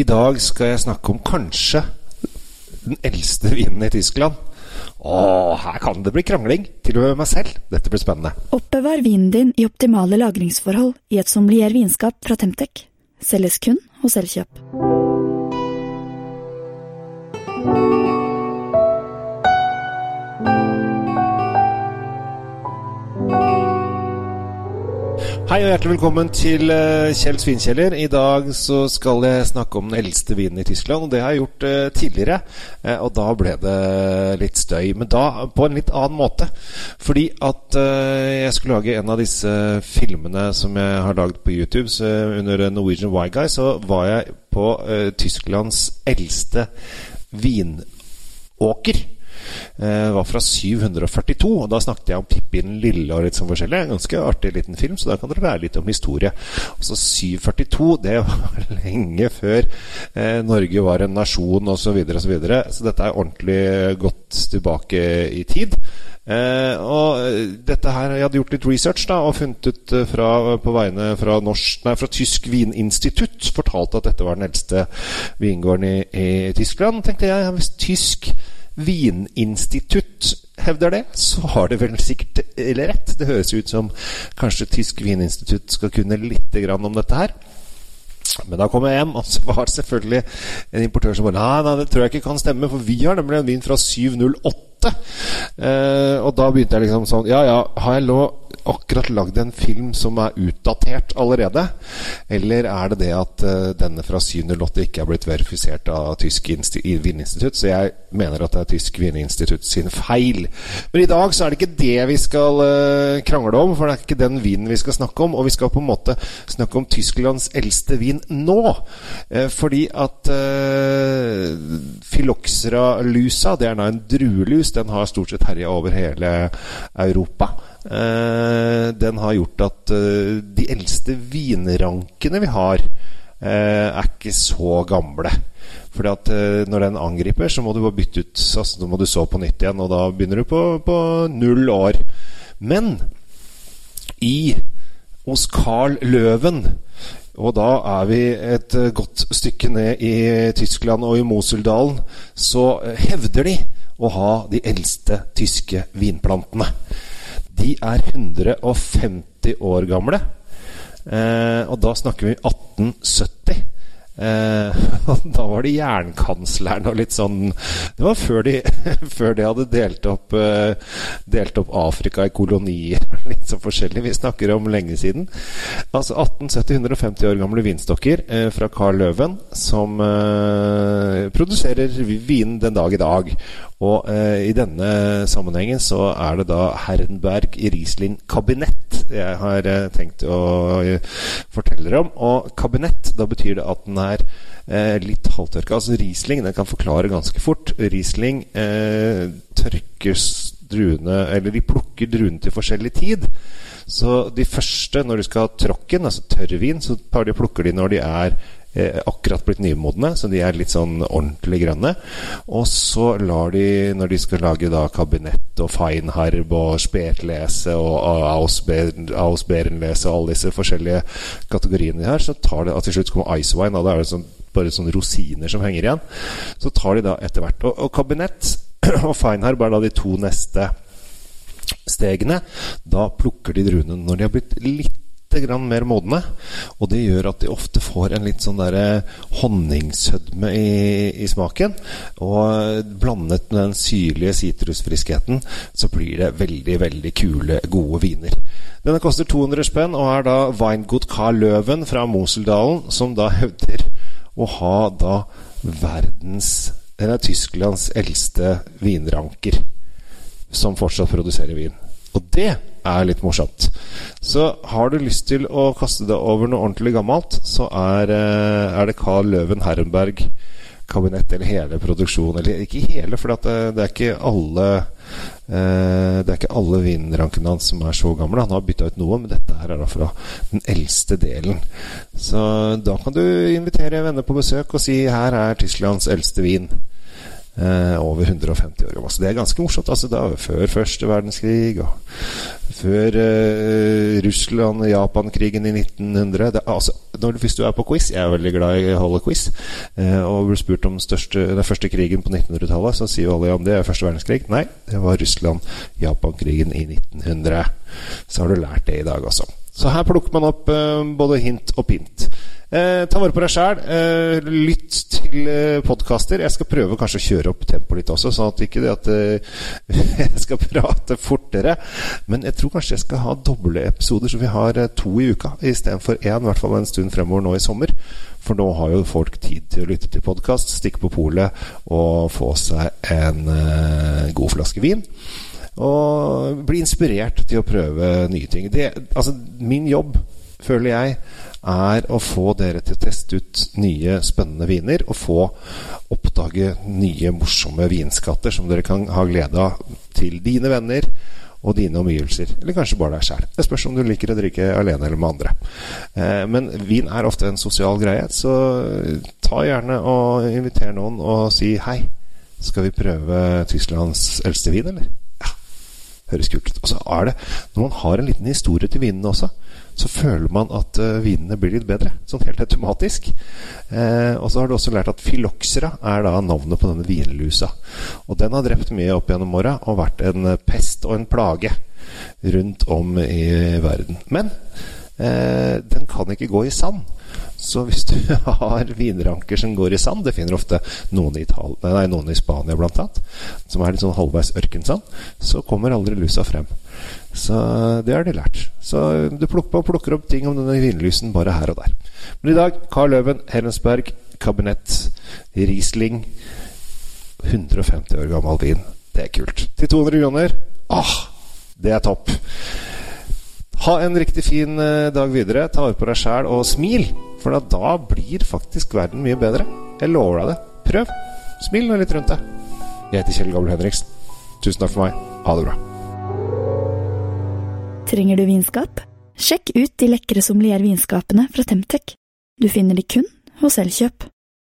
I dag skal jeg snakke om kanskje den eldste vinen i Tyskland. Å, her kan det bli krangling, til og med meg selv. Dette blir spennende. Oppbevar vinen din i optimale lagringsforhold i et sommelier vinskap fra Temtec. Selges kun hos Elkjøp. Hjertelig velkommen til uh, Kjell Svinkjeller. I dag så skal jeg snakke om den eldste vinen i Tyskland. og Det har jeg gjort uh, tidligere, uh, og da ble det litt støy. Men da på en litt annen måte. Fordi at jeg skulle lage en av disse filmene som jeg har laget på YouTube så under Norwegian Wine Guy, så var jeg på Tysklands eldste vinåker. Uh, var fra 742. og Da snakket jeg om Pippi den lille og litt sånn forskjellig. En ganske artig liten film, så da kan dere lære litt om historie. Og så 742, det var lenge før eh, Norge var en nasjon osv. Så, videre, og så, videre. så dette er ordentlig godt tilbake i tid. Eh, og dette her, Jeg hadde gjort litt research da og funnet ut fra, på vegne fra, norsk, nei, fra Tysk vininstitutt fortalte at dette var den eldste vingården i, i Tyskland. tenkte jeg, hvis tysk vininstitutt hevder det, så har det vel sikkert rett. Det høres ut som kanskje Tysk vininstitutt skal kunne litt om dette her. Men da kom jeg hjem, og så var det selvfølgelig en importør som bare Nei, nei, det tror jeg ikke kan stemme, for vi har nemlig en vin fra 708. Eh, og da begynte jeg liksom sånn Ja, ja, har jeg lov akkurat lagd en film som er utdatert allerede? Eller er det det at uh, denne fra 708 ikke er blitt verifisert av Tysk vininstitutt? Så jeg mener at det er Tysk vininstitutt sin feil. Men i dag så er det ikke det vi skal uh, krangle om, for det er ikke den vinen vi skal snakke om. Og vi skal på en måte snakke om Tysklands eldste vin nå. Uh, fordi at Phylloxera lusa, det er da en druelus, den har stort sett herja over hele Europa. Uh, den har gjort at uh, de eldste vinrankene vi har, uh, er ikke så gamle. Fordi at når den angriper, så må du bare bytte ut altså, må du så på nytt igjen, og da begynner du på, på null år. Men i hos Carl Løven og da er vi et godt stykke ned i Tyskland og i Moseldalen. Så hevder de å ha de eldste tyske vinplantene. De er 150 år gamle. Eh, og da snakker vi 1870. Eh, da var det jernkansleren og litt sånn Det var før de, før de hadde delt opp, eh, delt opp Afrika i kolonier. Litt så forskjellig. Vi snakker om lenge siden. Altså 1870-150 år gamle vinstokker eh, fra Carl Løven som eh, produserer vin den dag i dag. Og eh, i denne sammenhengen så er det da Herrenberg Riesling kabinett jeg har eh, tenkt å fortelle dere om. Og kabinett, da betyr det at den er eh, litt halvtørka. Altså Riesling den kan forklare ganske fort. Riesling eh, tørker druene Eller de plukker druene til forskjellig tid. Så de første, når de skal ha tråkken, altså tørrvin, så tar de og plukker de når de er eh, akkurat blitt nymodne, så de er litt sånn ordentlig grønne. Og så lar de, når de skal lage da kabinett og feinharb og spetlese og ausberenlese og alle disse forskjellige kategoriene de her, så tar det og til slutt kommer icewine. Da er det sånn, bare sånne rosiner som henger igjen. Så tar de da etter hvert. Og, og kabinett og feinharb er da de to neste stegene. Da plukker de druene når de har blitt litt grann mer modne. Og det gjør at de ofte får en litt sånn der honningsødme i, i, smaken. Og blandet med den syrlige sitrusfriskheten så blir det veldig, veldig kule, gode viner. Denne koster 200 spenn og er da Weingut Carl Løven fra Moseldalen, som da hevder å ha da verdens Eller Tysklands eldste vinranker, som fortsatt produserer vin. Og det er litt morsomt. Så har du lyst til å kaste deg over noe ordentlig gammelt, så er, eh, er det Carl Løven Herrenberg kabinett eller hele produksjonen. Eller ikke hele, for det, det, er ikke alle eh, Det er ikke alle vinrankene hans som er så gamle. Han har bytta ut noe, men dette her er da fra den eldste delen. Så da kan du invitere venner på besøk og si her er Tysklands eldste vin. Eh, over 150 år gammel. Det er ganske morsomt. Altså, da, før første verdenskrig og før eh, Russland-Japan-krigen i 1900 det, altså, når, Hvis du er på quiz Jeg er veldig glad i å holde quiz. Eh, og blir spurt om største, den første krigen på 1900-tallet, så sier jo alle ja, om det er første verdenskrig. Nei, det var Russland-Japan-krigen i 1900. Så har du lært det i dag også. Så her plukker man opp eh, både hint og pint. Eh, ta vare på deg sjæl. Eh, lytt til eh, podkaster. Jeg skal prøve kanskje å kjøre opp tempoet litt også, sånn at ikke det at eh, jeg skal prate fortere. Men jeg tror kanskje jeg skal ha doble episoder, så vi har eh, to i uka istedenfor én. I hvert fall en stund fremover nå i sommer. For nå har jo folk tid til å lytte til podkast, stikke på polet og få seg en eh, god flaske vin. Og bli inspirert til å prøve nye ting. Det, altså, min jobb, føler jeg, er å få dere til å teste ut nye, spennende viner. Og få oppdage nye, morsomme vinskatter som dere kan ha glede av til dine venner og dine omgivelser. Eller kanskje bare deg sjæl. Det spørs om du liker å drikke alene eller med andre. Eh, men vin er ofte en sosial greie, så ta gjerne og inviter noen og si hei. Skal vi prøve Tysklands eldste vin, eller? Høres kult ut. Og så er det, når man har en liten historie til vinene også, så føler man at uh, vinene blir litt bedre. Sånn helt automatisk. Eh, og så har du også lært at filoxera er da navnet på denne vinlusa. Og den har drept mye opp gjennom åra og vært en pest og en plage rundt om i verden. Men eh, den kan ikke gå i sand. Så hvis du har vinranker som går i sand Det finner ofte noen i, Ital nei, noen i Spania bl.a. Som er litt sånn halvveis ørkensand. Så kommer aldri lusa frem. Så det har de lært. Så du plukker, plukker opp ting om denne vinlysen bare her og der. Men i dag Carl Løven, Helensberg, kabinett, Riesling 150 år gammel vin. Det er kult. Til 200 kroner. Åh, det er topp. Ha en riktig fin dag videre. Ta vare på deg sjæl og smil. For da, blir faktisk verden mye bedre. Jeg lover deg det. Prøv. Smil nå litt rundt deg. Jeg heter Kjell Gabel Henriksen. Tusen takk for meg. Ha det bra. Trenger du vinskap? Sjekk ut de lekre sommeliervinskapene fra Temtec. Du finner de kun hos Elkjøp.